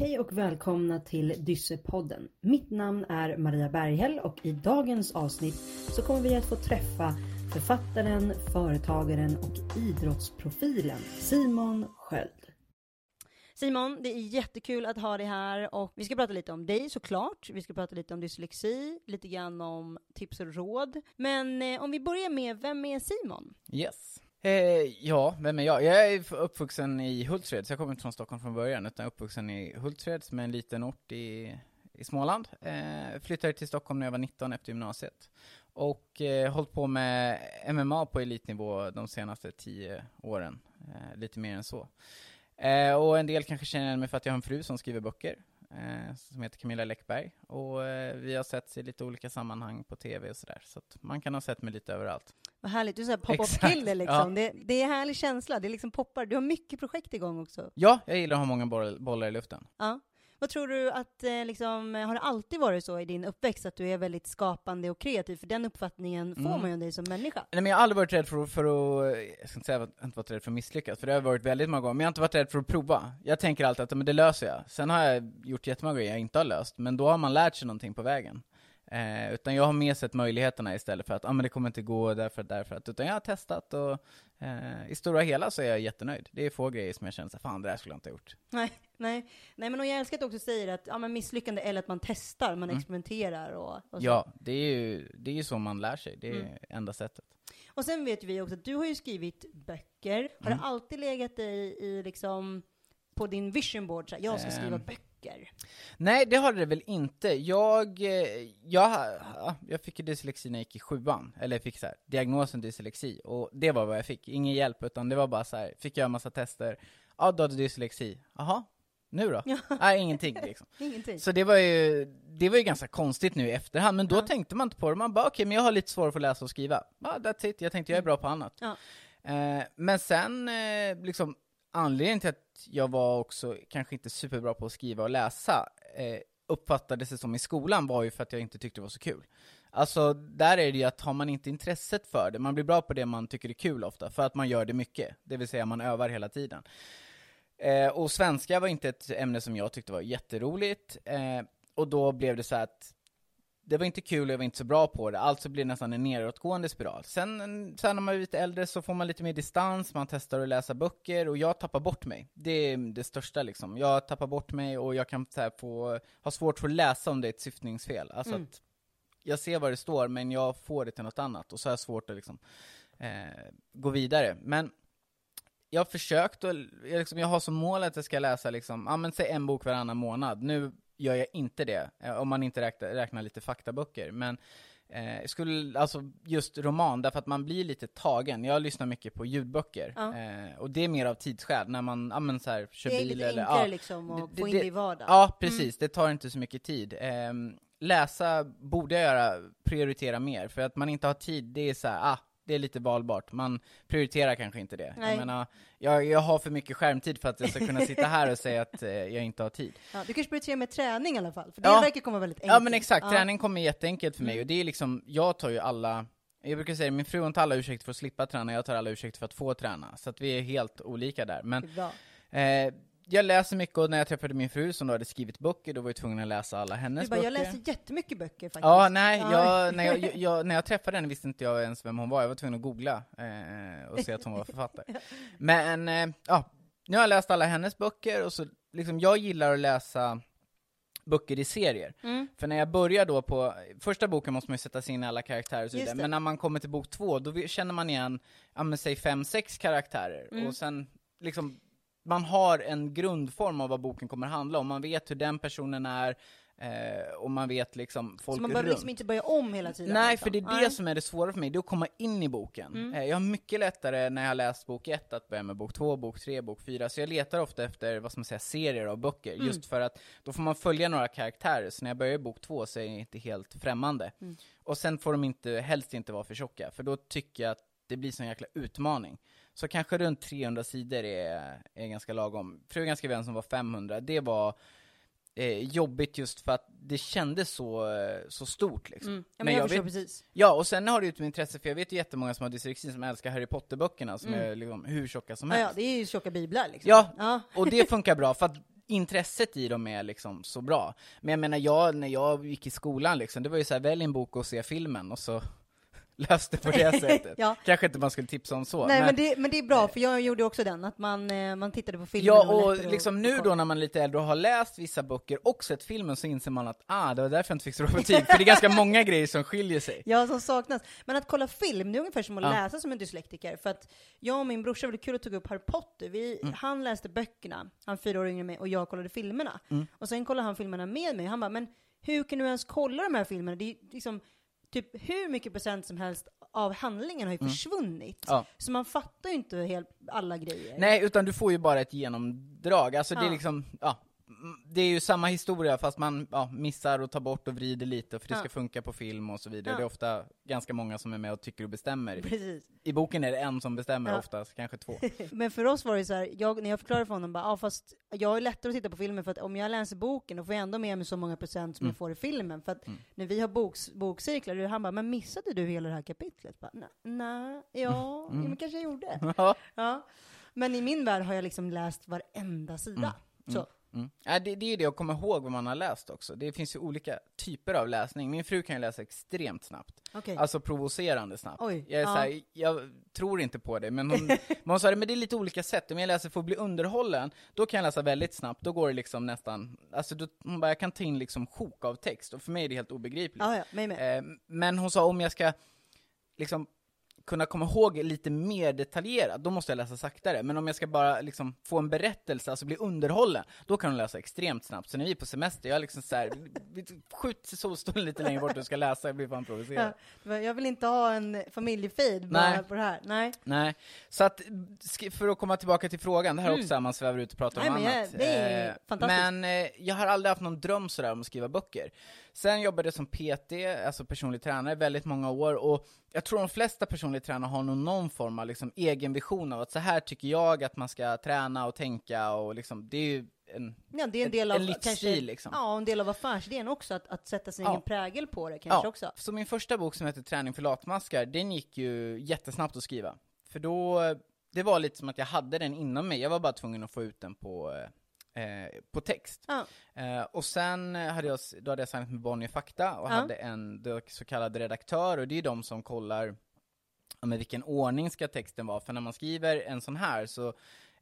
Hej och välkomna till Dyssepodden. Mitt namn är Maria Berghäll och i dagens avsnitt så kommer vi att få träffa författaren, företagaren och idrottsprofilen Simon Sköld. Simon, det är jättekul att ha dig här och vi ska prata lite om dig såklart. Vi ska prata lite om dyslexi, lite grann om tips och råd. Men eh, om vi börjar med, vem är Simon? Yes. Eh, ja, vem är jag? Jag är uppvuxen i Hultsfred, så jag kommer inte från Stockholm från början, utan jag är uppvuxen i Hultsfred, som är en liten ort i, i Småland. Eh, flyttade till Stockholm när jag var 19 efter gymnasiet. Och eh, hållit på med MMA på elitnivå de senaste 10 åren, eh, lite mer än så. Eh, och en del kanske känner mig för att jag har en fru som skriver böcker, som heter Camilla Läckberg. Och eh, vi har setts i lite olika sammanhang på tv och sådär, så att man kan ha sett mig lite överallt. Vad härligt, du är pop-up-kille liksom. ja. Det, det är härlig känsla, det liksom poppar. Du har mycket projekt igång också. Ja, jag gillar att ha många boll, bollar i luften. Ja. Vad tror du att, eh, liksom, har det alltid varit så i din uppväxt att du är väldigt skapande och kreativ? För den uppfattningen får Mm. man ju om dig som människa. Nej men jag har aldrig varit rädd för, att- för att, jag ska inte säga att jag inte varit rädd för att misslyckas, för det har jag varit väldigt många gånger, men jag har inte varit rädd för att prova. Jag tänker alltid att men det löser jag. Sen har jag gjort jättemånga grejer jag inte har löst, men då har man lärt sig någonting på vägen. Eh, utan jag har mer sett möjligheterna istället för att, ah, men det kommer inte gå därför därför att, utan jag har testat och eh, i stora hela så är jag jättenöjd. Det är få grejer som jag känner så fan det där skulle jag inte ha gjort. Nej, nej. nej men och jag älskar att du också säger att ja, men misslyckande eller att man testar, man experimenterar och, och. Mm. Ja, det är ju det är ju så man lär sig, det är Mm. enda sättet. Och sen vet vi också att du har ju skrivit böcker. Har Mm. det alltid legat dig i liksom på din vision board, så här, jag ska skriva Ehm. böcker? Nej, det har det väl inte. Jag, eh, jag, ja, jag fick dyslexi när jag gick i sjuan, eller jag fick så här, diagnosen dyslexi, och det var vad jag fick. Ingen hjälp, utan det var bara så här, fick göra massa tester. Ja, du hade dyslexi. Jaha, nu då? Ja. Nej, ingenting liksom. Ingenting. Så det var ju, det var ju ganska konstigt nu i efterhand, men då Ja. tänkte man inte på det. Man bara, okej, men jag har lite svårare för att läsa och skriva. Ja, that's it. Jag tänkte jag är bra på annat. Ja. Eh, men sen, eh, liksom, anledningen till att jag var också kanske inte superbra på att skriva och läsa, eh, uppfattades det som i skolan, var ju för att jag inte tyckte det var så kul. Alltså, där är det ju att har man inte intresset för det, man blir bra på det man tycker är kul ofta, för att man gör det mycket. Det vill säga, man övar hela tiden. Eh, och svenska var inte ett ämne som jag tyckte var jätteroligt, eh, och då blev det så att det var inte kul och jag var inte så bra på det, alltså blir det nästan en nedåtgående spiral. Sen, sen när man är lite äldre så får man lite mer distans, man testar att läsa böcker, och jag tappar bort mig. Det är det största liksom. Jag tappar bort mig och jag kan här, få, ha svårt för att läsa om det är ett syftningsfel. Alltså Mm. att jag ser vad det står, men jag får det till något annat, och så har jag svårt att liksom, eh, gå vidare. Men jag har försökt och jag, liksom, jag har som mål att jag ska läsa liksom, ja men säg en bok varannan månad. Nu gör jag inte det, eh, om man inte räknar, räknar lite faktaböcker. Men eh, skulle, alltså just roman, därför att man blir lite tagen. Jag lyssnar mycket på ljudböcker. Ja. Eh, och det är mer av tidsskäl, när man, ja men så här, kör det är bil lite eller, enklare ja. liksom att Det- få in det- i vardagen. Ja, precis. Det tar inte så mycket tid. Ehm, läsa borde jag göra, prioritera mer, för att man inte har tid, det är så här, ah, det är lite valbart. Man prioriterar kanske inte det. Nej. Jag menar, jag, jag har för mycket skärmtid för att jag ska kunna sitta här och säga att eh, jag inte har tid. Ja, du kanske prioriterar med träning i alla fall, för det Ja. verkar komma väldigt enkelt. Ja men exakt, Ja. träning kommer jätteenkelt för mig, Mm. och det är liksom, jag tar ju alla jag brukar säga min fru hon tar alla ursäkter för att slippa träna, jag tar alla ursäkter för att få träna. Så att vi är helt olika där. Men eh, jag läser mycket, och när jag träffade min fru som då hade skrivit böcker, då var jag tvungen att läsa alla hennes Du bara, böcker. jag läser jättemycket böcker faktiskt. Ja, nej, Ja. jag, när, jag, jag, när jag träffade henne visste inte jag ens vem hon var, jag var tvungen att googla eh, och se att hon var författare. Men, eh, ja, nu har jag läst alla hennes böcker, och så, liksom, jag gillar att läsa böcker i serier. Mm. För när jag börjar då på, första boken måste man ju sätta sig in i alla karaktärer och så vidare, men när man kommer till bok två, då känner man igen, ja men säg fem, sex karaktärer, Mm. och sen liksom, man har en grundform av vad boken kommer handla om, man vet hur den personen är, eh, och man vet liksom folk Så man behöver runt. liksom inte börja om hela tiden? Nej, liksom. för det är det Nej. som är det svåra för mig, det är att komma in i boken. Mm. Eh, Jag har mycket lättare när jag har läst bok ett att börja med bok två, bok tre, bok fyra, så jag letar ofta efter, vad ska man säga, serier av böcker, Mm. just för att då får man följa några karaktärer, så när jag börjar i bok två så är jag inte helt främmande. Mm. Och sen får de inte, helst inte vara för tjocka, för då tycker jag att det blir sån jäkla utmaning. Så kanske runt 300 sidor är, är ganska lagom. Frugans vän som var 500, det var eh, jobbigt just för att det kändes så, eh, så stort liksom. Mm. Ja, men, Men jag, jag förstår vet- precis. Ja, och sen har det ju ett intresse, för jag vet ju jättemånga som har dyslexi som älskar Harry Potter-böckerna, som Mm. är liksom hur tjocka som Ja, ja, helst. det är ju tjocka biblar liksom. Ja. ja. Och det funkar bra, för att intresset i dem är liksom så bra. Men jag menar, jag, när jag gick i skolan liksom, det var ju så här, välj en bok och se filmen, och så löste på det sättet. Ja. Kanske inte man skulle tipsa om så. Nej, men, det, men det är bra, för jag gjorde också den, att man, eh, man tittade på filmen Ja, det och lättare liksom att- nu då när man är lite äldre och har läst vissa böcker och sett filmen så inser man att ah, det var därför jag inte fick så bra betyg, för det är ganska många grejer som skiljer sig. Ja, som saknas. Men att kolla film, det är ungefär som att Ja. läsa som en dyslektiker. För att jag och min brorsa, det var kul att tog upp Harry Potter. Vi, Mm. Han läste böckerna, han är fyra år yngre än mig, och jag kollade filmerna. Mm. Och sen kollade han filmerna med mig. Han bara, men hur kan du ens kolla de här filmerna? Det är liksom typ hur mycket procent som helst av handlingen har ju försvunnit. Mm. Ja. Så man fattar ju inte helt alla grejer. Nej, utan du får ju bara ett genomdrag, alltså det är Ja. liksom, ja, det är ju samma historia fast man ja, missar och tar bort och vrider lite för det Ja. ska funka på film och så vidare. Ja. Det är ofta ganska många som är med och tycker och bestämmer. Precis. I boken är det en som bestämmer Ja. oftast, kanske två. Men för oss var det så här, jag, när jag förklarade för honom, bara, ah, fast jag är lättare att titta på filmen för att om jag läser boken då får jag ändå med mig så många procent som Mm. jag får i filmen. För att Mm. när vi har boks, bokcirklar, han bara, men missade du hela det här kapitlet? "Nej, ja, Mm. ja, men kanske jag gjorde. Ja. Ja. Men i min värld har jag liksom läst varenda sida. Så. Mm. Ja, det, det är ju det att komma ihåg vad man har läst också. Det finns ju olika typer av läsning. Min fru kan ju läsa extremt snabbt. Okej. Alltså provocerande snabbt. Oj, Jag, är ja. så här, jag tror inte på det, men hon, men hon sa det, men det är lite olika sätt. Om jag läser för att bli underhållen, då kan jag läsa väldigt snabbt, då går det liksom nästan, alltså då, hon bara, jag kan ta in liksom sjok av text, och för mig är det helt obegripligt. Ja, ja, mig med. Eh, men hon sa om jag ska liksom kunna komma ihåg lite mer detaljerat, då måste jag läsa saktare. Men om jag ska bara liksom få en berättelse, alltså bli underhållen, då kan hon läsa extremt snabbt. Så när vi är på semester, jag är liksom såhär, skjut solstolen lite längre bort och ska läsa, jag blir fan provocerad. Ja, jag vill inte ha en familjefeed bara på det här. Nej. Nej, så att, för att komma tillbaka till frågan, det här är Mm. också att man svävar ut och pratar Nej, om men jag- annat. det är Eh, fantastiskt. Men eh, jag har aldrig haft någon dröm sådär om att skriva böcker. Sen jobbade jag som PT, alltså personlig tränare, väldigt många år, och jag tror de flesta personliga tränare har nog någon form av liksom egen vision av att så här tycker jag att man ska träna och tänka, och liksom, det är ju en, Ja, det är en En- del av en livsstil, kanske, liksom. Ja, en del av affärsidén också, att, att sätta sin Ja. egen prägel på det kanske Ja. också. Så min första bok som heter Träning för latmaskar, den gick ju jättesnabbt att skriva. För då, det var lite som att jag hade den inom mig, jag var bara tvungen att få ut den på, eh, på text. Ja. Eh, och sen hade jag, då hade jag signat med Bonnier Fakta och Ja. hade en så kallad redaktör, och det är de som kollar men vilken ordning ska texten vara, för när man skriver en sån här så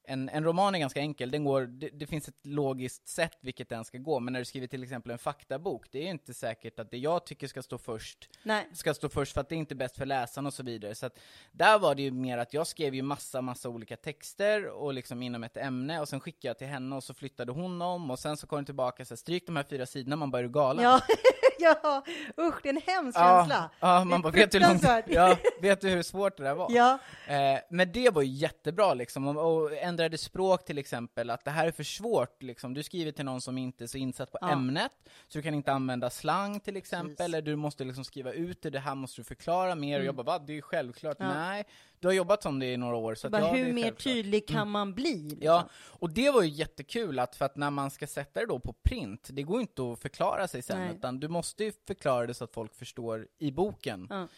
en, en roman är ganska enkel, den går, det, det finns ett logiskt sätt vilket den ska gå, men när du skriver till exempel en faktabok, det är ju inte säkert att det jag tycker ska stå först, Nej. ska stå först för att det är inte bäst för läsaren och så vidare. Så att där var det ju mer att jag skrev ju massa, massa olika texter och liksom inom ett ämne och sen skickade jag till henne och så flyttade hon om och sen så kom hon tillbaka och så här, stryk de här fyra sidorna, man bara är du galen? Ja, ja, usch, det är en hemsk Ja, känsla. ja, man bara, vet du, hur långt, ja, vet du hur svårt det där var? Ja, Eh, men det var ju jättebra liksom, och, och ändrade språk till exempel, att det här är för svårt liksom. Du skriver till någon som inte är så insatt på Ja. ämnet, så du kan inte använda slang till exempel, Precis. eller du måste liksom skriva ut det, det här måste du förklara mer, och jag bara va, det är ju självklart, Mm. Ja. nej, du har jobbat som det i några år, så att, bara ja, det hur mer tydlig kan man bli? Liksom? Ja, och det var ju jättekul att, för att när man ska sätta det då på print, det går inte att förklara sig sen, Nej. utan du måste ju förklara det så att folk förstår i boken. Ja.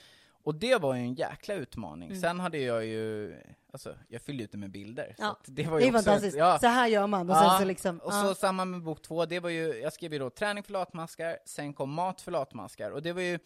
Och det var ju en jäkla utmaning. Mm. Sen hade jag ju, alltså, jag fyllde ut det med bilder. Ja, det var Det ju är också, fantastiskt. Ja, Så här gör man. Och Ja, sen så liksom, och så samma med bok två, det var ju, jag skrev ju då träning för latmaskar, sen kom mat för latmaskar, och det var ju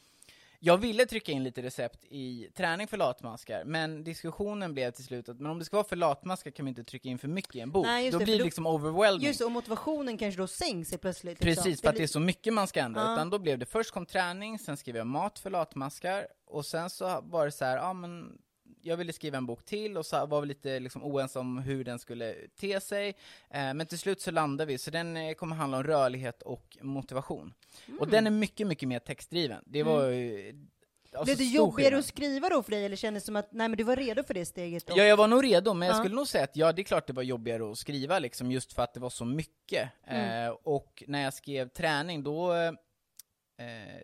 jag ville trycka in lite recept i träning för latmaskar, men diskussionen blev till slut att men om det ska vara för latmaskar kan vi inte trycka in för mycket i en bok. Nej, just då det, blir det liksom overwhelming. Just och motivationen kanske då sänks sig plötsligt. liksom. Precis, för att det är så mycket man ska ändra. Ja. Utan då blev det, först kom träning, sen skrev jag mat för latmaskar, och sen så var det så här, ja men jag ville skriva en bok till och så var vi lite liksom oense om hur den skulle te sig. Eh, men till slut så landade vi, så den eh, kommer handla om rörlighet och motivation. Och den är mycket, mycket mer textdriven. Det var ju... Alltså, Blev det jobbigare skillnad. att skriva då för dig, eller kändes det som att nej, men du var redo för det steget? Då? Ja, jag var nog redo, men jag Ja. skulle nog säga att ja, det är klart det var jobbigare att skriva liksom, just för att det var så mycket. Mm. Eh, och när jag skrev träning, då eh,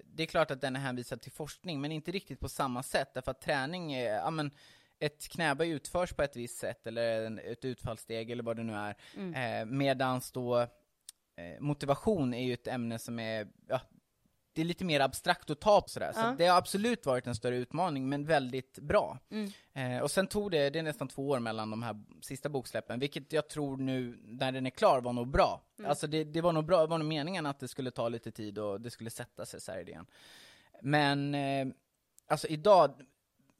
det är klart att den är hänvisad till forskning, men inte riktigt på samma sätt, därför att träning är, ja men, ett knäböj utförs på ett visst sätt, eller ett utfallssteg, eller vad det nu är. Mm. Eh, medans då, eh, motivation är ju ett ämne som är, ja, det är lite mer abstrakt att ta på sådär, så Ja. det har absolut varit en större utmaning, men väldigt bra. Mm. Eh, och sen tog det, det är nästan två år mellan de här sista boksläppen, vilket jag tror nu, när den är klar, var nog bra. Mm. Alltså det, det var nog bra, det var nog meningen att det skulle ta lite tid och det skulle sätta sig så här idén. Men, eh, alltså idag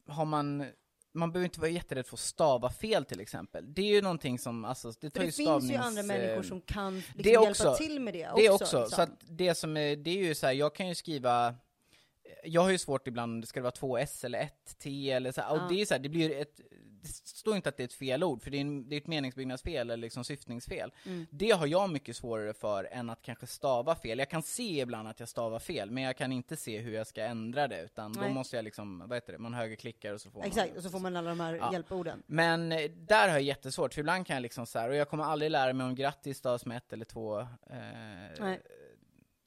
har man, man behöver inte vara jätterädd för att stava fel till exempel. Det är ju någonting som, alltså, det tar För ju det finns stavnings... ju andra människor eh, som kan liksom det hjälpa också. till med det det också. också, liksom. så att det som är, det är ju så här, jag kan ju skriva jag har ju svårt ibland, ska det vara två S eller ett T eller så och det är så här, det blir ett, det står inte att det är ett fel ord, för det är, en, det är ett meningsbyggnadsfel eller liksom syftningsfel. Mm. Det har jag mycket svårare för än att kanske stava fel. Jag kan se ibland att jag stavar fel, men jag kan inte se hur jag ska ändra det, utan då Nej. måste jag liksom, vad heter det, man högerklickar och så får Exakt, man och så får man alla de här Ja. hjälporden. men eh, där har jag jättesvårt, för ibland kan jag liksom så här, och jag kommer aldrig lära mig om grattis stavas med ett eller två eh, Nej.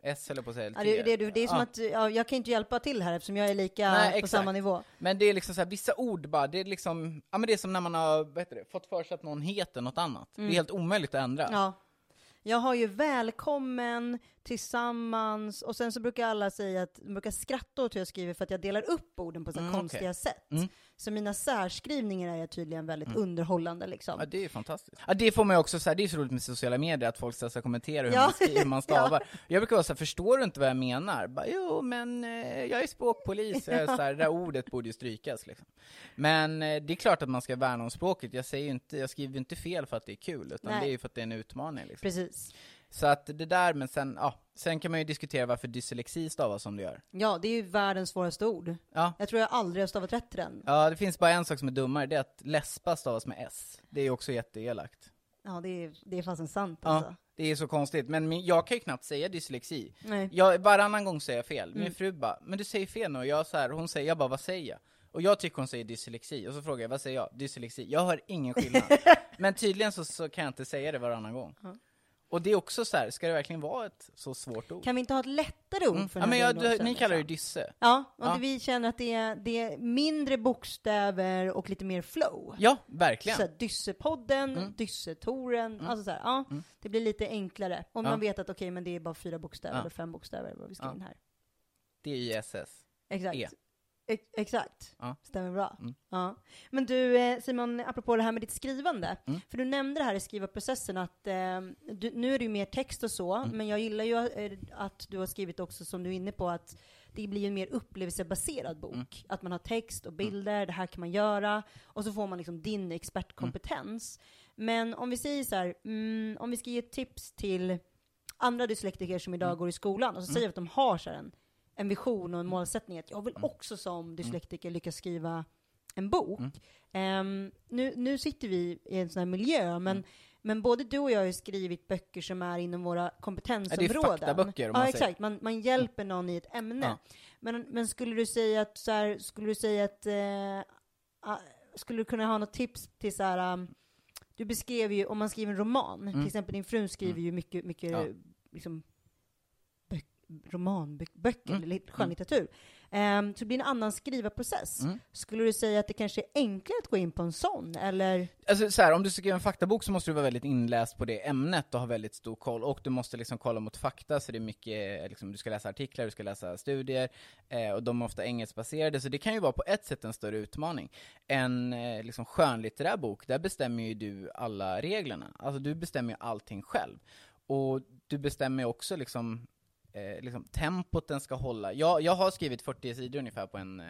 S eller på att säga, eller Ja, det, det, det är som Ja. att, ja, jag kan inte hjälpa till här eftersom jag är lika Nej, på exakt. samma nivå. Men det är liksom så här, vissa ord bara, det är liksom, ja men det är som när man har, vad heter det, fått för sig att någon heter något annat. Det är helt omöjligt att ändra. Mm. Ja. Jag har ju välkommen, tillsammans, och sen så brukar alla säga att, de brukar skratta åt hur jag skriver för att jag delar upp orden på så Mm, konstiga okej. sätt. Mm. Så mina särskrivningar är tydligen väldigt underhållande liksom. Ja, det är fantastiskt. Ja, det får man ju också så här, det är så roligt med sociala medier, att folk ska kommentera hur, Ja. man, skriver, hur man stavar. Jag brukar vara så här, förstår du inte vad jag menar? Bara, jo, men eh, jag är språkpolis, jag är så här, det där ordet borde ju strykas liksom. Men eh, det är klart att man ska värna om språket, jag säger inte, jag skriver ju inte fel för att det är kul, utan Nej. det är ju för att det är en utmaning liksom. Precis. Så att det där, men sen, ja, sen kan man ju diskutera varför dyslexi stavas som det gör. Ja, det är ju världens svåraste ord. Ja, Jag tror jag aldrig har stavat rätt till den. Ja, det finns bara en sak som är dummare, det är att läspa stavas med S. Det är ju också jätteelakt. Ja, det är, det är fasen sant Ja, alltså. det är så konstigt. Men min, jag kan ju knappt säga dyslexi. Nej. Jag, varannan gång säger jag fel. Min Mm. fru bara, men du säger fel nu. Och jag så här, hon säger, jag bara, vad säger jag? Och jag tycker hon säger dyslexi. Och så frågar jag, vad säger jag? Dyslexi. Jag hör ingen skillnad. men tydligen så, så kan jag inte säga det varannan gång. Ja. Och det är också så här, ska det verkligen vara ett så svårt ord? Kan vi inte ha ett lättare ord Mm. för Ja, men jag, du, ni kallar det dysse. Ja, och Ja. Det, vi känner att det är, det är mindre bokstäver och lite mer flow. Ja, verkligen. Så här, Dyssepodden, Mm. Dyssetoren, Mm. alltså så här, ja, Mm. det blir lite enklare. Om Ja. man vet att okej, men det är bara fyra bokstäver eller fem bokstäver vad vi ska in här. D-I-S-S. Exakt. E. Ex- exakt. Ja. Stämmer bra. Mm. Ja. Men du eh, Simon, apropå det här med ditt skrivande. Mm. För du nämnde det här i skrivarprocessen att eh, du, nu är det ju mer text och så, Mm. men jag gillar ju eh, att du har skrivit också, som du är inne på, att det blir en mer upplevelsebaserad bok. Mm. Att man har text och bilder, det här kan man göra, och så får man liksom din expertkompetens. Men om vi säger så här, mm, om vi ska ge ett tips till andra dyslektiker som idag Mm. går i skolan, och så Mm. säger vi att de har så här en, en vision och en målsättning att jag vill Mm. också som dyslektiker lyckas skriva en bok. Mm. Ehm, nu, nu sitter vi i en sån här miljö, men, Mm. men både du och jag har ju skrivit böcker som är inom våra Ja, det kompetensområden. är faktaböcker om Ja, man säger. exakt. Man, man hjälper någon i ett ämne. Ja. Men, men skulle du säga att, så här, skulle du säga att, eh, ah, skulle du kunna ha något tips till så här, um, du beskrev ju, om man skriver en roman, Mm. till exempel din fru skriver Mm. ju mycket, mycket Ja. liksom, romanböcker, Mm. skönlitteratur. Ehm, så det blir en annan skrivarprocess. Mm. Skulle du säga att det kanske är enklare att gå in på en sån, eller? Alltså så här, om du skriva en faktabok så måste du vara väldigt inläst på det ämnet och ha väldigt stor koll, och du måste liksom kolla mot fakta, så det är mycket, liksom, du ska läsa artiklar, du ska läsa studier, eh, och de är ofta engelskbaserade, så det kan ju vara på ett sätt en större utmaning. En eh, liksom skönlitterär bok, där bestämmer ju du alla reglerna, alltså du bestämmer ju allting själv. Och du bestämmer ju också liksom Eh, liksom, tempot den ska hålla. Jag, jag har skrivit 40 sidor ungefär på en eh,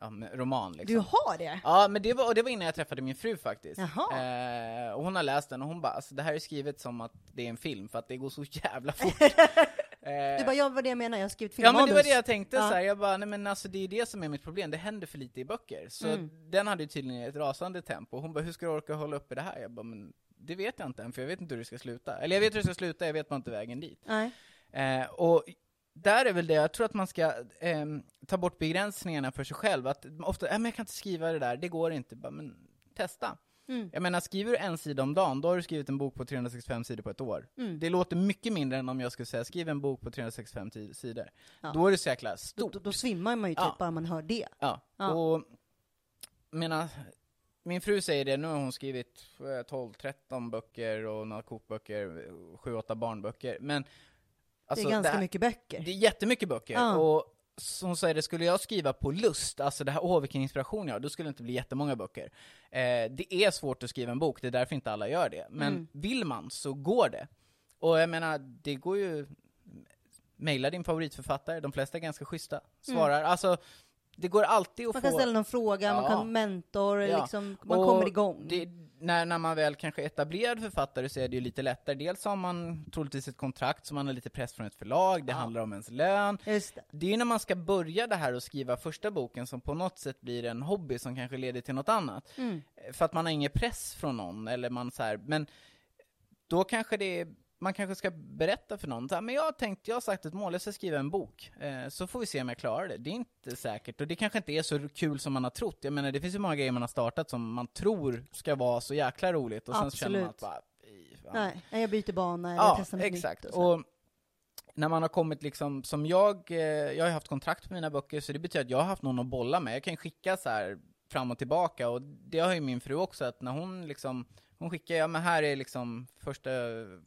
ja, roman liksom. Du har det? Ja, men det var, och det var innan jag träffade min fru faktiskt. Eh, och hon har läst den och hon bara, alltså, det här är skrivet som att det är en film, för att det går så jävla fort. Eh, Du bara, ja, vad det jag menar, jag har skrivit Ja men det var filmmanus. det jag tänkte Ja. så här. jag bara, nej men alltså det är det som är mitt problem, det händer för lite i böcker. Så Mm. den hade ju tydligen ett rasande tempo, hon bara, hur ska du orka hålla uppe det här? Jag bara, men det vet jag inte än, för jag vet inte hur det ska sluta. Eller jag vet hur det ska sluta, jag vet bara inte vägen dit. Nej. Eh, och där är väl det, jag tror att man ska ehm, ta bort begränsningarna för sig själv. Att ofta, äh, men jag kan inte skriva det där, det går inte. Bara, men testa. Mm. Jag menar, skriver du en sida om dagen, då har du skrivit en bok på 365 sidor på ett år. Mm. Det låter mycket mindre än om jag skulle säga, skriv en bok på 365 ti- sidor. Ja. Då är det så jäkla Då, stort. då, då svimmar man ju typ Ja. bara man hör det. Ja. Ja. Och, menar, min fru säger det, nu har hon skrivit eh, 12-13 böcker och några kokböcker, 7-8 barnböcker. Men Alltså, det är ganska här- mycket böcker. Det är jättemycket böcker, Ja. och som säger det, skulle jag skriva på lust, alltså det här, åh vilken inspiration jag har, då skulle det inte bli jättemånga böcker. Eh, det är svårt att skriva en bok, det är därför inte alla gör det. Men Mm. vill man så går det. Och jag menar, det går ju, mejla din favoritförfattare, de flesta är ganska schyssta, svarar. Alltså, det går alltid att Mm. Man få... kan ställa någon fråga, man Ja. kan mentor, Ja. liksom, man Och kommer igång. Det, när, när man väl kanske är etablerad författare så är det ju lite lättare. Dels har man troligtvis ett kontrakt så man har lite press från ett förlag, det Ja. handlar om ens lön. Just det. Det är ju när man ska börja det här och skriva första boken som på något sätt blir en hobby som kanske leder till något annat. Mm. För att man har ingen press från någon, eller man så här, men då kanske det är, man kanske ska berätta för någon, så här, men jag har tänkt, jag har sagt ett mål, jag ska skriva en bok, eh, så får vi se om jag klarar det. Det är inte säkert, och det kanske inte är så kul som man har trott. Jag menar, det finns ju många grejer man har startat som man tror ska vara så jäkla roligt, och sen så känner man att Absolut. bara. Nej, jag byter bana eller Ja, testar något exakt. nytt. Och så. Och när man har kommit liksom, som jag, eh, jag har haft kontrakt på mina böcker, så det betyder att jag har haft någon att bolla med. Jag kan skicka så här fram och tillbaka, och det har ju min fru också, att när hon liksom, hon skickar, ja men här är liksom första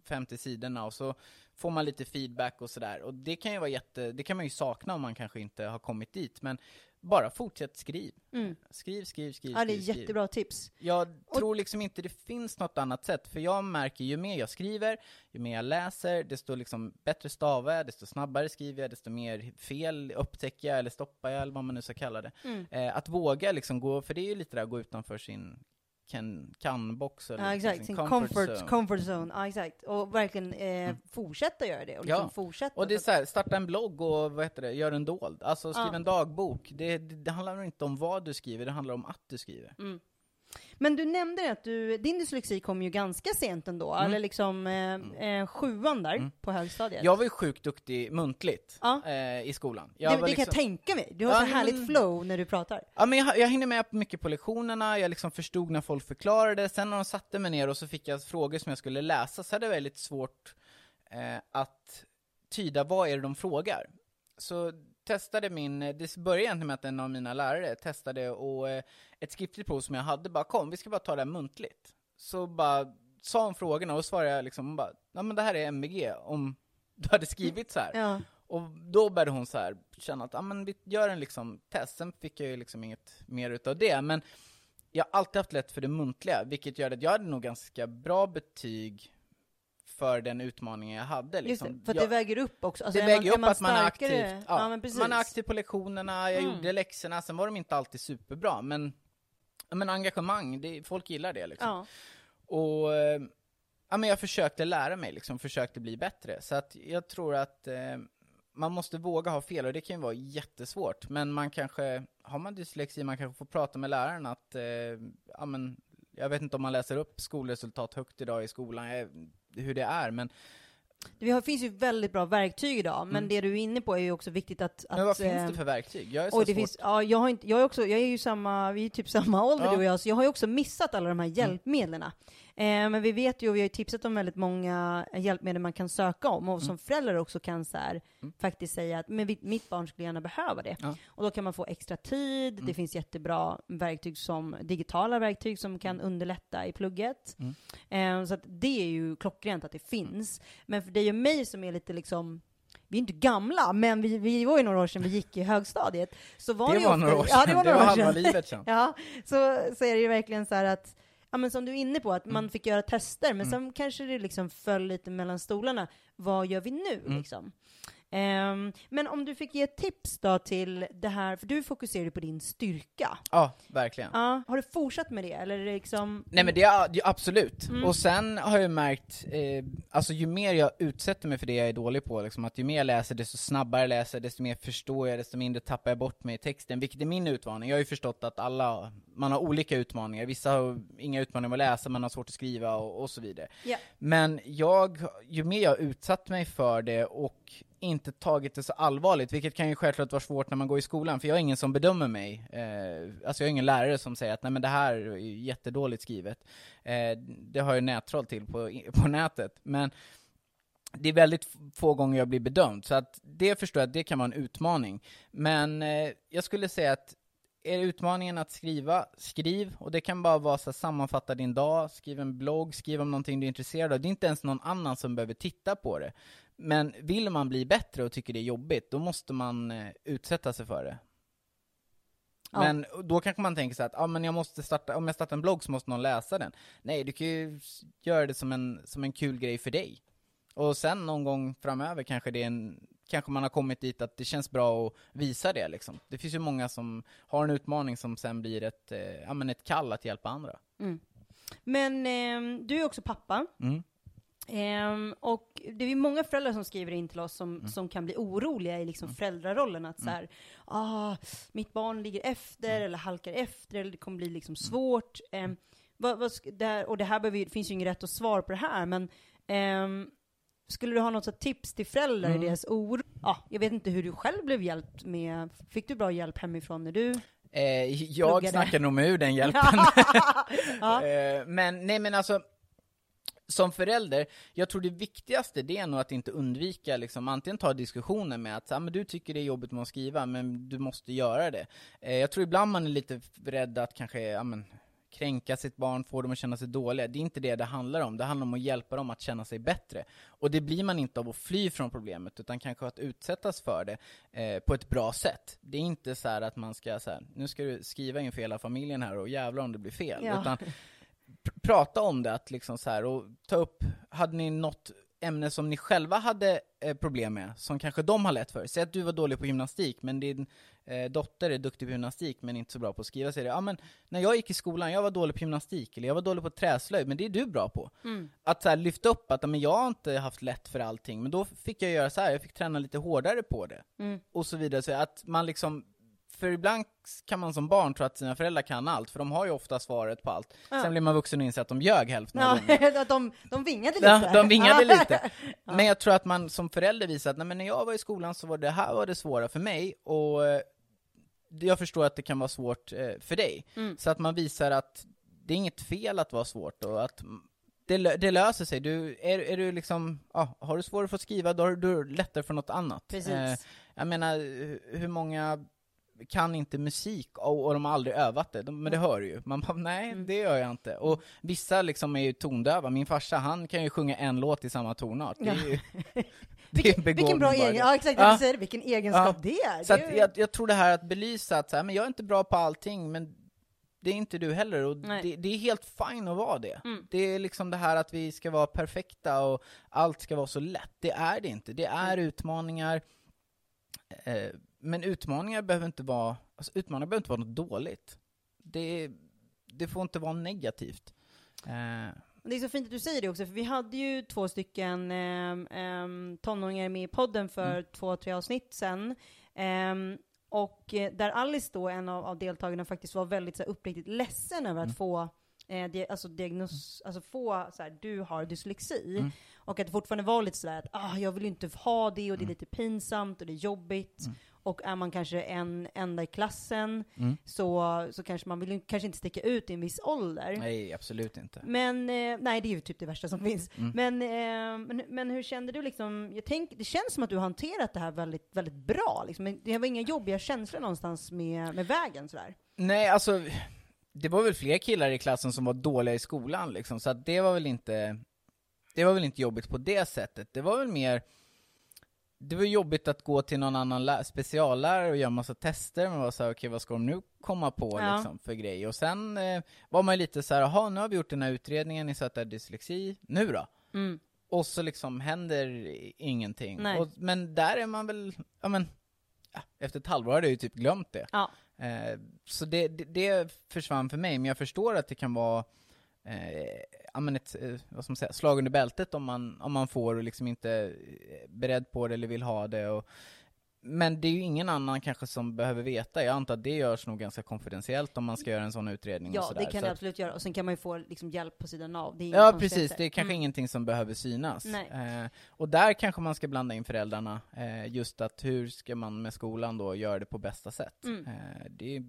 50 sidorna, och så får man lite feedback och sådär. Och det kan ju vara jätte, det kan man ju sakna om man kanske inte har kommit dit, men bara fortsätt skriv. Mm. Skriv, skriv, skriv, Ja, det är skriv, jättebra tips. Jag Och- tror liksom inte det finns något annat sätt, för jag märker ju mer jag skriver, ju mer jag läser, desto liksom bättre stavar jag, desto snabbare skriver jag, desto mer fel upptäcker jag, eller stoppar jag, eller vad man nu ska kalla det. Mm. Eh, att våga liksom gå, för det är ju lite där att gå utanför sin kan, kan-box, eller Ja, liksom exakt. Sin comfort, zone. comfort zone. Ja, exakt. Och verkligen eh, fortsätta göra det. Och liksom Ja. fortsätta. Och det är så här, starta en blogg och vad heter det, gör en dold. Alltså skriv Ja. en dagbok. Det, det, det handlar inte om vad du skriver, det handlar om att du skriver. Mm. Men du nämnde att du, din dyslexi kom ju ganska sent ändå, eller liksom eh, eh, sjuan där Mm. på högstadiet. Jag var ju sjukt duktig muntligt Ja. eh, i skolan. det, Jag det var kan jag liksom- tänka mig. Du har Ja, så härligt men- flow när du pratar. Ja men jag, jag hängde med mycket på lektionerna, jag liksom förstod när folk förklarade, sen när de satte mig ner och så fick jag frågor som jag skulle läsa, så hade jag väldigt svårt eh, att tyda vad är det de frågar. Så testade min, det började egentligen med att en av mina lärare testade och eh, ett skriftligt prov som jag hade, bara kom, vi ska bara ta det här muntligt. Så bara sa hon frågorna och svarade jag liksom, bara, ja men det här är MVG, om du hade skrivit så här. Ja. Och då började hon så här känna att, ja men vi gör en liksom test, sen fick jag ju liksom inget mer utav det, men jag har alltid haft lätt för det muntliga, vilket gör att jag hade nog ganska bra betyg för den utmaningen jag hade Just liksom. det, för att jag, det väger upp också. Alltså, det väger man, upp man att man är aktiv. Ja, Ja, man är aktiv på lektionerna, jag Mm. gjorde läxorna, sen var de inte alltid superbra, men, men engagemang, det, folk gillar det liksom. Ja. Och ja, men jag försökte lära mig, liksom, försökte bli bättre. Så att jag tror att eh, man måste våga ha fel, och det kan ju vara jättesvårt. Men man kanske, har man dyslexi, man kanske får prata med läraren att, eh, ja men, jag vet inte om man läser upp skolresultat högt idag i skolan, eh, hur det är, men, Det finns ju väldigt bra verktyg idag, men Mm. det du är inne på är ju också viktigt att... att men vad finns eh, det för verktyg? Jag är så Och det svårt. finns, ja, jag har inte, jag är också, jag är ju samma, vi är typ samma ålder Ja. du och jag, så jag har ju också missat alla de här hjälpmedlen. Eh, men vi vet ju, och vi har ju tipsat om väldigt många hjälpmedel man kan söka om, och som förälder också kan så här, Mm. faktiskt säga att men mitt barn skulle gärna behöva det. Ja. Och då kan man få extra tid, det Mm. finns jättebra verktyg som, digitala verktyg som kan underlätta i plugget. Mm. Eh, så att det är ju klockrent att det finns. Men för dig och mig som är lite liksom vi är inte gamla, men vi, vi var ju några år sedan vi gick i högstadiet. Så var det ju var ofta- några år sedan, Ja, det var några år halva livet sedan. Ja, så, så är det ju verkligen så här att, ja men som du är inne på, att man fick göra tester, men Mm. sen kanske det liksom föll lite mellan stolarna. Vad gör vi nu Mm. liksom? Ehm, men om du fick ge ett tips då till det här, för du fokuserar ju på din styrka. Ja, verkligen. Ja, har du fortsatt med det, eller det liksom? Nej men det är det är absolut. Mm. Och sen har jag märkt, eh, alltså ju mer jag utsätter mig för det jag är dålig på, liksom, att ju mer jag läser, desto snabbare jag läser, desto mer förstår jag, desto mindre tappar jag bort mig i texten, vilket är min utmaning. Jag har ju förstått att alla, man har olika utmaningar, vissa har inga utmaningar med att läsa, man har svårt att skriva och, och så vidare. Ja. Men jag, ju mer jag utsatt mig för det och inte tagit det så allvarligt, vilket kan ju självklart vara svårt när man går i skolan, för jag har ingen som bedömer mig. Eh, alltså jag har ingen lärare som säger att nej men det här är jättedåligt skrivet. Eh, det har jag nättroll till på, på nätet. Men det är väldigt få gånger jag blir bedömd, så att det förstår jag att det kan vara en utmaning. Men eh, jag skulle säga att är utmaningen att skriva, skriv, och det kan bara vara så här, sammanfatta din dag, skriv en blogg, skriv om någonting du är intresserad av. Det är inte ens någon annan som behöver titta på det. Men vill man bli bättre och tycker det är jobbigt, då måste man eh, utsätta sig för det. Ja. Men då kanske man tänker så att, ah, men jag måste starta, om jag startar en blogg så måste någon läsa den. Nej, du kan ju göra det som en, som en kul grej för dig. Och sen någon gång framöver kanske det en, kanske man har kommit dit att det känns bra att visa det liksom. Det finns ju många som har en utmaning som sen blir ett, eh, ja men ett kall att hjälpa andra. Mm. Men ehm, du är också pappa. Mm. Ehm, och det är många föräldrar som skriver in till oss som, Mm. som kan bli oroliga i liksom föräldrarollen. Att så här, ah, mitt barn ligger efter, Mm. eller halkar efter, eller det kommer bli liksom svårt. Ehm, vad, vad, det här, och det här behöver, finns ju inget rätt att svar på det här, men ehm, skulle du ha något tips till föräldrar Mm. i deras oro? Ja, jag vet inte hur du själv blev hjälpt med, fick du bra hjälp hemifrån när du Eh, jag Pluggade. snackar nog med ur den hjälpen. Ja. Eh, men nej men alltså, som förälder, jag tror det viktigaste det är nog att inte undvika liksom, antingen ta diskussionen med att ah, men du tycker det är jobbigt med att skriva, men du måste göra det. Eh, jag tror ibland man är lite rädd att kanske, ja men kränka sitt barn, få dem att känna sig dåliga. Det är inte det det handlar om, det handlar om att hjälpa dem att känna sig bättre. Och det blir man inte av att fly från problemet, utan kanske att utsättas för det eh, på ett bra sätt. Det är inte så att man ska så här, nu ska du skriva inför hela familjen här och jävlar om det blir fel. Ja. Utan prata om det, att liksom så här, och ta upp, hade ni något ämne som ni själva hade eh, problem med, som kanske de har lätt för. Säg att du var dålig på gymnastik, men din eh, dotter är duktig på gymnastik, men inte så bra på att skriva, säger det, ja men när jag gick i skolan, jag var dålig på gymnastik, eller jag var dålig på träslöjd, men det är du bra på. Mm. Att så här, lyfta upp att, men jag har inte haft lätt för allting, men då fick jag göra så här, jag fick träna lite hårdare på det Mm. och så vidare. Så att man liksom, för ibland kan man som barn tro att sina föräldrar kan allt, för de har ju ofta svaret på allt. Ja. Sen blir man vuxen och inser att de ljög hälften av. Ja, att de, de vingade lite. Ja, de vingade lite. Men jag tror att man som förälder visar att nej, men när jag var i skolan så var det här var det svåra för mig, och eh, jag förstår att det kan vara svårt eh, för dig. Mm. Så att man visar att det är inget fel att vara svårt, och att det, det löser sig. Du, är, är du liksom, ja, har du svårare för att skriva, då har du lättare för något annat. Precis. Eh, jag menar, hu- hur många kan inte musik och, och de har aldrig övat det, de, men det hör du ju. Man bara, nej Mm. det gör jag inte. Och vissa liksom är ju tondöva, min farsa han kan ju sjunga en låt i samma tonart. Det är ju, det är en Vilken bra egen, ja exakt, Ja. säger vilken egenskap det är. Så det är jag, jag tror det här att belysa att så här, men jag är inte bra på allting, men det är inte du heller, och det, det är helt fine att vara det. Mm. Det är liksom det här att vi ska vara perfekta och allt ska vara så lätt. Det är det inte. Det är Mm. utmaningar, eh, men utmaningar behöver inte vara, alltså utmaningar behöver inte vara något dåligt. Det, det får inte vara negativt. Eh, Det är så fint att du säger det också, för vi hade ju två stycken um, um, tonåringar med i podden för Mm. två, tre avsnitt sen. Ehm, och eh, där Alice då, en av, av deltagarna, faktiskt var väldigt så här, uppriktigt ledsen över att Mm. få eh, di- alltså diagnos, alltså få så här, du har dyslexi. Mm. Och att det fortfarande var lite sådär att ah, jag vill inte ha det och det är Mm. lite pinsamt och det är jobbigt. Och är man kanske en enda i klassen Mm. så, så kanske man vill kanske inte sticka ut i en viss ålder. nej, absolut inte. Men, eh, nej det är ju typ det värsta som finns. Mm. Men, eh, men, men hur kände du liksom, jag tänk, det känns som att du har hanterat det här väldigt, väldigt bra liksom. Det var inga jobbiga känslor någonstans med, med vägen sådär? Nej, alltså, det var väl fler killar i klassen som var dåliga i skolan liksom, så att det var väl inte, det var väl inte jobbigt på det sättet. Det var väl mer, det var jobbigt att gå till någon annan lä- speciallärare och göra massa tester, men var såhär, okej vad ska de nu komma på Ja. liksom för grej? Och sen eh, var man lite så här, jaha nu har vi gjort den här utredningen, ni sa att det är dyslexi, nu då? Mm. Och så liksom händer ingenting. Och, men där är man väl, ja men, ja, efter ett halvår har jag ju typ glömt det. Ja. Eh, så det, det, det försvann för mig, men jag förstår att det kan vara eh, ja, men ett eh, vad ska man säga, slag under bältet om man, om man får och liksom inte är beredd på det eller vill ha det. Och, men det är ju ingen annan kanske som behöver veta. Jag antar att det görs nog ganska konfidentiellt om man ska göra en sån utredning och Ja, sådär. det kan Så det absolut göra. Och sen kan man ju få liksom, hjälp på sidan av. Ja precis, det är kanske Mm. ingenting som behöver synas. Eh, och där kanske man ska blanda in föräldrarna, eh, just att hur ska man med skolan då göra det på bästa sätt? Mm. Eh, det är,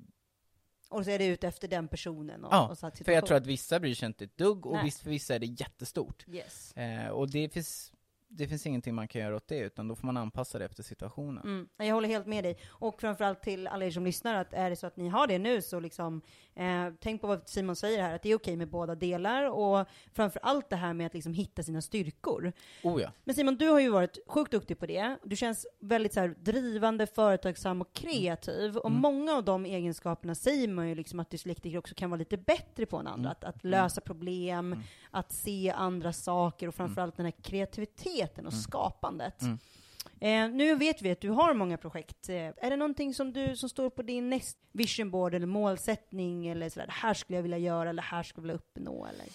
Och så är det ut efter den personen och, Ja, och för jag tror att vissa bryr sig inte ett dugg, och Nej. visst, för vissa är det jättestort. Yes. Eh, och det finns, det finns ingenting man kan göra åt det, utan då får man anpassa det efter situationen. Mm, jag håller helt med dig. Och framförallt till alla er som lyssnar, att är det så att ni har det nu så liksom, eh, tänk på vad Simon säger här, att det är okej med båda delar och framförallt det här med att liksom hitta sina styrkor. Oh ja. Men Simon, du har ju varit sjukt duktig på det. Du känns väldigt så här, drivande, företagsam och kreativ. Och Mm. många av de egenskaperna säger man ju liksom att dyslektiker också kan vara lite bättre på än andra. Mm. Att, att lösa problem, att se andra saker och framförallt den här kreativiteten och skapandet. Mm. Eh, nu vet vi att du har många projekt. Eh, är det någonting som, du, som står på din näst vision board eller målsättning eller sådär, det här skulle jag vilja göra eller det här skulle jag vilja uppnå eller?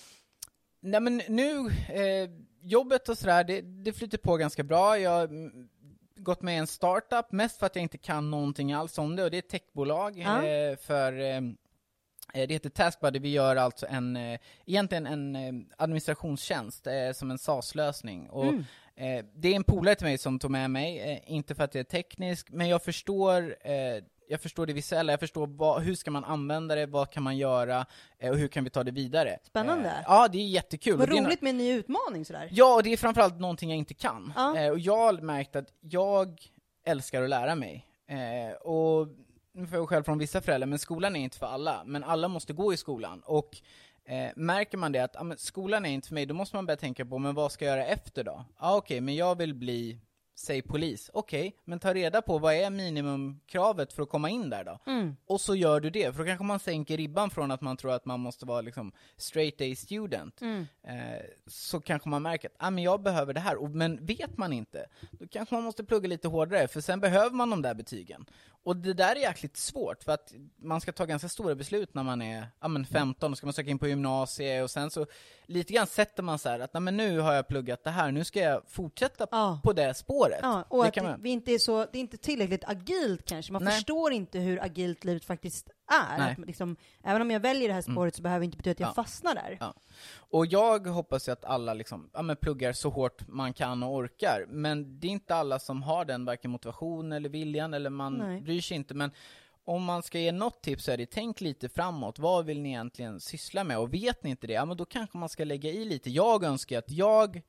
Nej men nu, eh, jobbet och sådär, det, det flyter på ganska bra. Jag har mm, gått med i en startup, mest för att jag inte kan någonting alls om det, och det är ett techbolag Ja. eh, för eh, det heter Taskbuddy, vi gör alltså en, eh, egentligen en eh, administrationstjänst eh, som en SAS-lösning. Och Mm. eh, det är en polare till mig som tog med mig, eh, inte för att jag är teknisk, men jag förstår eh, jag förstår det visuella, jag förstår vad, hur ska man använda det, vad kan man göra eh, och hur kan vi ta det vidare. Spännande. Eh, ja, det är jättekul. Vad roligt med en ny utmaning sådär. Ja, och det är framförallt någonting jag inte kan. Ja. Eh, och jag har märkt att jag älskar att lära mig. Eh, och nu får jag själv från vissa föräldrar, men skolan är inte för alla. Men alla måste gå i skolan. Och eh, märker man det att ah, men skolan är inte för mig, då måste man börja tänka på, men vad ska jag göra efter då? Ja, ah, okej, men jag vill bli Säg polis. Okej, men ta reda på vad är minimumkravet för att komma in där då? Mm. Och så gör du det, för då kanske man sänker ribban från att man tror att man måste vara liksom straight A student. Mm. Eh, så kanske man märker att ah, men jag behöver det här, och, men vet man inte, då kanske man måste plugga lite hårdare, för sen behöver man de där betygen. Och det där är jäkligt svårt, för att man ska ta ganska stora beslut när man är ah, men 15, och ska man söka in på gymnasiet, och sen så lite grann sätter man så här att men nu har jag pluggat det här, nu ska jag fortsätta Ja. på det spåret. Ja, och det att man. vi inte är så, det är inte tillräckligt agilt kanske. Man Nej. förstår inte hur agilt livet faktiskt är. Mm. Liksom, även om jag väljer det här spåret så behöver det inte betyda att jag Ja. fastnar där. Ja. Och jag hoppas ju att alla liksom, ja, men pluggar så hårt man kan och orkar, men det är inte alla som har den varken motivation eller viljan, eller man Nej. bryr sig inte, men om man ska ge något tips så är det tänk lite framåt, vad vill ni egentligen syssla med? Och vet ni inte det, ja men då kanske man ska lägga i lite. Jag önskar att jag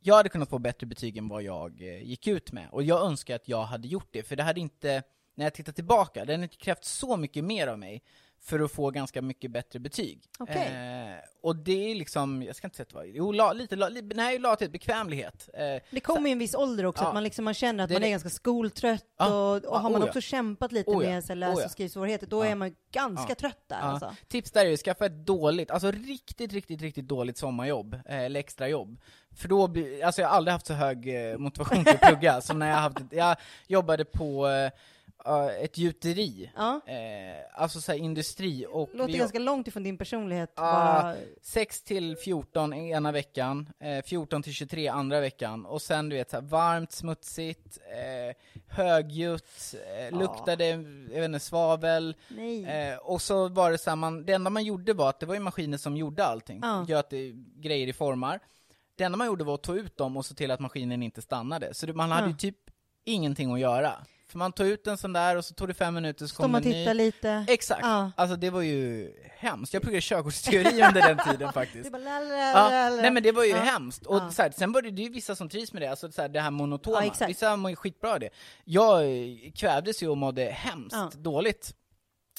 jag hade kunnat få bättre betyg än vad jag eh, gick ut med, och jag önskar att jag hade gjort det, för det hade inte, när jag tittar tillbaka, det hade inte krävt så mycket mer av mig för att få ganska mycket bättre betyg. Okej. Eh, och det är liksom, jag ska inte säga att det var, jo, la, lite, la, li, nej, lathet, bekvämlighet. Eh, Det kommer ju en viss ålder också, Ja. att man, liksom, man känner att Det man är ganska skoltrött Ja. och, och Ja, har man också kämpat lite Oh ja. med så här, läs och skrivsvårigheter, då är man ganska trött där alltså. Tips där är ju skaffa ett dåligt, alltså riktigt, riktigt, riktigt dåligt sommarjobb, eh, eller extrajobb. För då alltså jag har aldrig haft så hög eh, motivation till att plugga som när jag haft, jag jobbade på eh, ett gjuteri, Ja. eh, alltså såhär industri och Låter vi- ganska långt ifrån din personlighet. Ah, bara. 6 till 14 ena veckan, eh, 14 till 23 andra veckan, och sen du vet så här, varmt, smutsigt, eh, högljutt, eh, luktade, jag vet inte, svavel, eh, och så var det så här, man, det enda man gjorde var att det var ju maskiner som gjorde allting, Ja. göt grejer i formar. Det enda man gjorde var att ta ut dem och se till att maskinen inte stannade, så det, man hade Ja. ju typ ingenting att göra. För man tog ut en sån där och så tog det fem minuter så Står kom man en ny. tittar lite. Exakt! Ja. Alltså det var ju hemskt. Jag pluggade körkortsteori under den tiden faktiskt. Bara Ja, nej men det var ju Ja. hemskt. Och Ja. så här, sen var det, ju vissa som trivs med det, alltså så här, det här monotona. Ja, exakt. vissa mår ju skitbra i det. Jag kvävdes ju och mådde hemskt dåligt.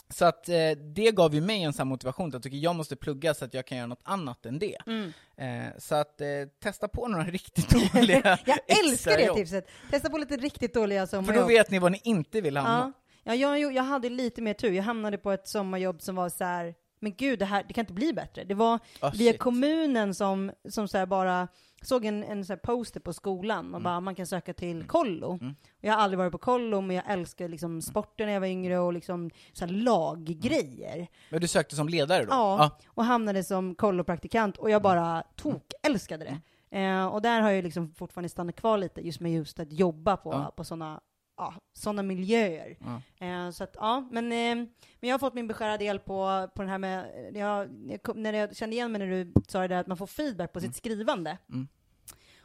Så att eh, det gav ju mig en sån motivation, att jag tycker jag måste plugga så att jag kan göra något annat än det. Mm. Eh, så att eh, testa på några riktigt dåliga Jag älskar det tipset. Testa på lite riktigt dåliga För då sommarjobb. vet ni vad ni inte vill hamna. Ja, ja jag, jag hade lite mer tur. Jag hamnade på ett sommarjobb som var så här. Men gud, det här det kan inte bli bättre. Det var Ah, via shit. kommunen som, som så bara såg en, en så poster på skolan Mm. och bara man kan söka till kollo. Jag har aldrig varit på kollo, men jag älskar liksom sporten när jag var yngre och liksom så laggrejer. Men du sökte som ledare då? Ja, och hamnade som kollopraktikant och jag bara Mm. tok älskade det. Eh, och där har jag liksom fortfarande stannat kvar lite, just med just att jobba på, Ja. på sådana ja, såna miljöer. Ja. Eh, så att, ja, men, eh, men jag har fått min beskärda del på, på den här med, jag, jag, när jag kände igen mig när du sa det där att man får feedback på sitt skrivande. Mm.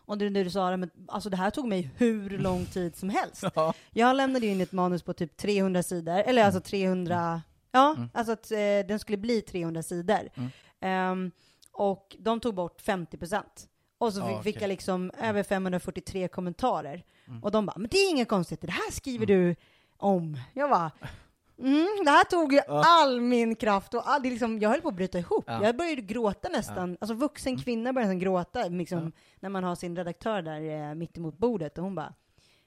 Och det, det du sa, det, men, alltså det här tog mig hur lång tid som helst. Ja. Jag lämnade in ett manus på typ 300 sidor, eller alltså 300, ja, Mm. alltså att eh, den skulle bli 300 sidor. Mm. Ehm, och de tog bort 50 procent. Och så Ja, fick, fick okej. jag liksom över 543 kommentarer. Mm. Och de bara, men det är inget konstigt, det här skriver du om. Jag bara, mm, det här tog ju Ja. all min kraft och all, det liksom, jag höll på att bryta ihop. Ja. Jag började gråta nästan, alltså vuxen kvinna började nästan gråta liksom, Ja. när man har sin redaktör där eh, mitt emot bordet och hon bara,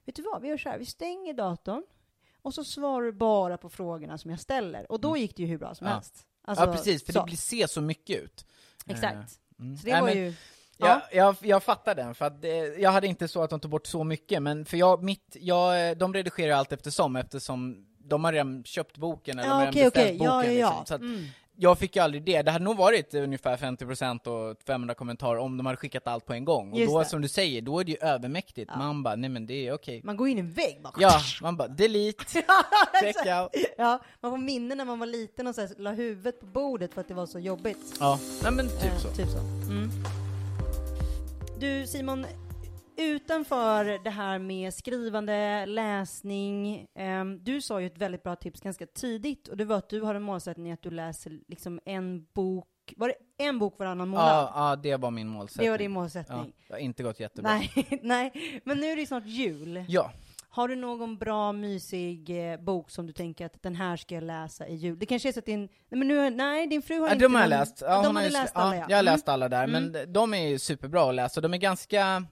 vet du vad, vi gör så här, vi stänger datorn och så svarar du bara på frågorna som jag ställer. Och då gick det ju hur bra som Mm. Ja. helst. Alltså, ja precis, för så. det blir, ser så mycket ut. Exakt. Eh, mm. Så det Nej, var men- ju, Jag, jag, jag fattar den, för att jag hade inte så att de tog bort så mycket, men för jag, mitt, jag, de redigerar allt eftersom, eftersom de har redan köpt boken eller de har ja redan beställt okej, boken ja ja liksom. ja. Så att Mm. jag fick ju aldrig det. Det hade nog varit ungefär 50% och 500 kommentarer om de hade skickat allt på en gång. Och Just då, det. som du säger, då är det ju övermäktigt. Ja. Man bara, nej men det är okej. Man går in i en vägg bara. Ja, man bara, delete, check out. Ja, man får minnen när man var liten och så här, la huvudet på bordet för att det var så jobbigt. Ja, nej men typ Eh, så. Typ så. Mm. Du Simon, utanför det här med skrivande, läsning, ehm, du sa ju ett väldigt bra tips ganska tidigt och det var att du har en målsättning att du läser liksom en bok, var det en bok varannan månad? Ja, ja, det var min målsättning. det var din Ja, målsättning. det har inte gått jättebra. Nej, nej, men nu är det snart jul. Ja, Har du någon bra, mysig eh, bok som du tänker att den här ska jag läsa i jul? Det kanske är så att din, nej men nu, nej din fru har ja inte de har jag läst. Ja, de har läst alla ja. Jag har Mm. läst alla där, Mm. men de är ju superbra att läsa. De är ganska,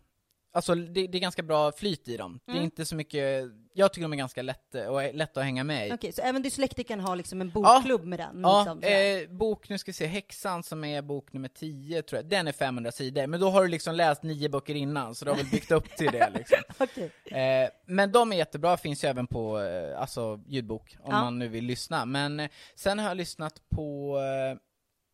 alltså det, det är ganska bra flyt i dem. Det är Mm. inte så mycket, jag tycker de är ganska lätta, och lätta att hänga med i. Okej, så även dyslektikern har liksom en bokklubb med den? Ja, liksom, eh, bok, nu ska vi se, Häxan som är bok nummer 10 tror jag, den är 500 sidor, men då har du liksom läst nio böcker innan, så du har väl byggt upp till det liksom. Okej. Eh, men de är jättebra, finns ju även på eh, alltså, ljudbok, om Ja. man nu vill lyssna. Men eh, sen har jag lyssnat på, eh,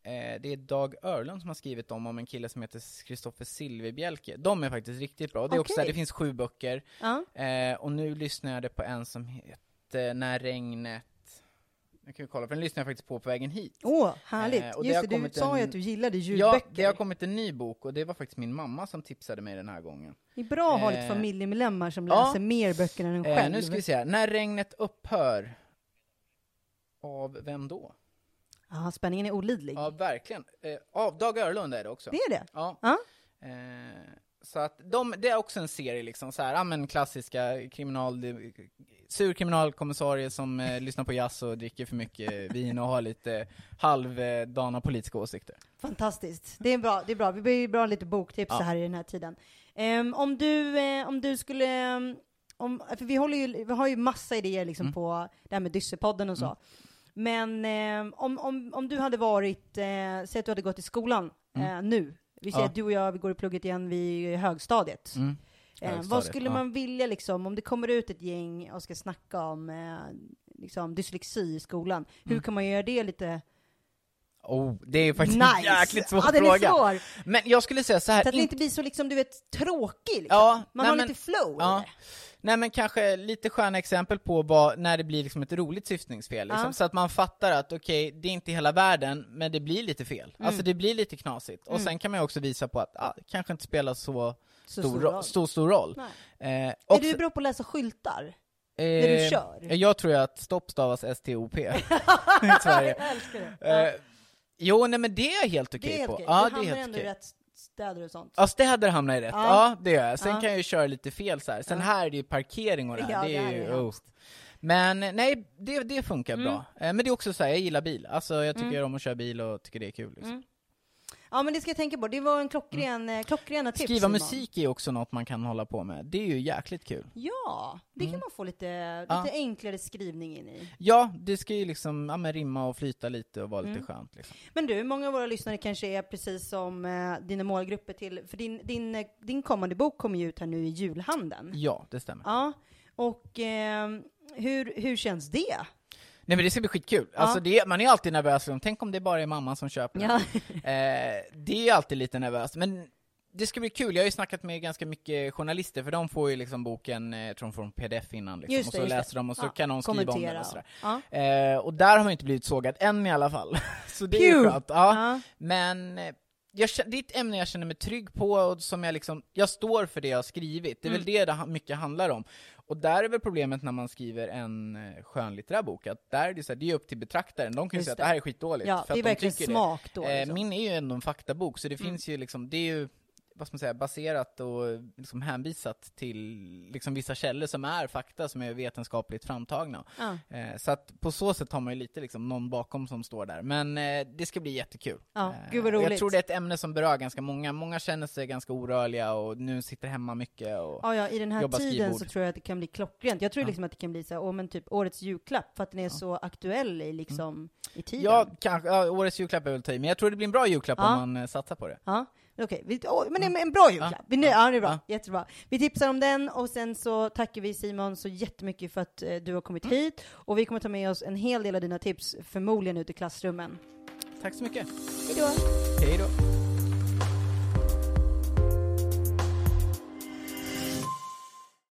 det är Dag Örlund som har skrivit dem, om en kille som heter Kristoffer Silverbjälke. De är faktiskt riktigt bra. Det, är också, Okej. det finns sju böcker, Ja. eh, och nu lyssnar jag på en som heter När regnet jag kan ju kolla, för den lyssnar jag faktiskt på på vägen hit. Åh, härligt. Eh, och Just det, du sa ju en- att du gillade Ja, ljudböcker. det har kommit en ny bok och det var faktiskt min mamma som tipsade mig den här gången. Det är bra att ha lite Eh, familjemedlemmar som ja. läser mer böcker än en Eh, själv. nu ska vi se här. När regnet upphör. Av vem då? Ja, spänningen är olidlig. Ja, verkligen. Eh, Dag Örlund är det också. Det är det? Ja. Ja. Eh, så att de, det är också en serie liksom, så här, ja men klassiska kriminal, sur kriminalkommissarie som eh, lyssnar på jazz och dricker för mycket vin och har lite halvdana politiska åsikter. Fantastiskt. Det är bra. Det är bra. Vi behöver ju bra lite boktips Ja. så här i den här tiden. Ehm, om, du, eh, om du skulle... Om, för vi, håller ju, vi har ju massa idéer liksom Mm. på det här med Dyssepodden och så. Mm. Men ehm, om, om, om du hade varit, eh, säg att du hade gått i skolan Mm. eh, nu. Vi säger Ja. att du och jag vi går i plugget igen vid höghögstadiet. Mm. Eh, vad Högstadiet, skulle ja. man vilja liksom, om det kommer ut ett gäng och ska snacka om eh, liksom, dyslexi i skolan, hur Mm. kan man göra det lite Oh, det är faktiskt nice? en jäkligt svår ja, den fråga. är svår. Men jag skulle säga så här. Så att det in- inte blir så liksom, du vet, tråkig liksom. Ja, Man nej, har men- lite flow ja. i det. Nej men kanske lite sköna exempel på vad, när det blir liksom ett roligt syftningsfel, liksom, Ja. så att man fattar att okej, det är inte hela världen, men det blir lite fel. Mm. Alltså det blir lite knasigt. Och Mm. sen kan man ju också visa på att ah, det kanske inte spelar så, Så stor, stor ro- roll. stor, stor roll. Eh, Är också- du bra på att läsa skyltar? eh, när du kör? Jag tror ju att stopp stavas S-T-O-P i Sverige. Jag älskar det. Eh, jo, nej men det är jag helt okej det är helt på. okej. Ja, du det är helt ändå okej. rätt städer och sånt. Ja, städer hamnar i rätt. Ja. Ja, det gör jag. Sen Ja. kan jag ju köra lite fel så här. Sen Ja. här är det ju parkering och det här. Det är ju, är oh. Men nej, det, det funkar Mm. bra. Eh, Men det är också så här, jag gillar bil. Alltså jag tycker Mm. om att köra bil och tycker det är kul. Liksom. Mm. Ja men det ska jag tänka på, det var en klockren, mm. klockrena tips Skriva musik är också något man kan hålla på med. Det är ju jäkligt kul. Ja, det kan Mm. man få lite, lite Ja. enklare skrivning in i. Ja, det ska ju liksom ja, men rimma och flyta lite och vara lite Mm. skönt. Liksom. Men du, många av våra lyssnare kanske är precis som eh, dina målgrupper till, för din, din, eh, din kommande bok kommer ju ut här nu i julhandeln. Ja, det stämmer. Ja, och eh, hur, hur känns det? Nej men det ska bli skitkul. Alltså det, man är alltid nervös, tänk om det bara är mamman som köper. Ja. Eh, det är alltid lite nervöst, men det ska bli kul. Jag har ju snackat med ganska mycket journalister, för de får ju liksom boken, eh, jag tror de får en pdf innan liksom, Just och det, så det. läser de och så Ja, kan någon skriva om den och sådär. Ja. Eh, och där har man inte blivit sågad än i alla fall. så det är ju Pew! skönt. Ja. Ja. Men eh, jag, det är ett ämne jag känner mig trygg på och som jag liksom, jag står för det jag har skrivit. Det är Mm. väl det det mycket handlar om. Och där är väl problemet när man skriver en eh, skönlitterär bok, att där är det så här, det är upp till betraktaren. De kan ju säga att det. det här är skitdåligt, ja, för det är de verkligen det. smak då. Eh, liksom. min är ju ändå en faktabok, så det Mm. finns ju liksom, det är ju vad ska man säga, baserat och liksom hänvisat till liksom vissa källor som är fakta, som är vetenskapligt framtagna. Ja. Eh, så att på så sätt har man ju lite liksom någon bakom som står där. Men eh, det ska bli jättekul. Ja, Eh, gud vad och Jag roligt. tror det är ett ämne som berör ganska många. Många känner sig ganska orörliga och nu sitter hemma mycket och Ja, ja, i den här tiden skrivbord. så tror jag att det kan bli klockrent. Jag tror Ja. liksom att det kan bli så här, åh men typ årets julklapp, för att den är så aktuell i liksom, i tiden. Ja, kanske, ja, årets julklapp är väl ta i, men jag tror det blir en bra julklapp Ja. om man eh, satsar på det. Ja, okej. Vi- åh, men det är en bra julklapp. Ja. Vi, nu, ja, det är bra. Ja. Jättebra. Vi tipsar om den och sen så tackar vi Simon så jättemycket för att eh, du har kommit hit. Och vi kommer ta med oss en hel del av dina tips, förmodligen ut i klassrummen. Tack så mycket. Hej då! Hej då.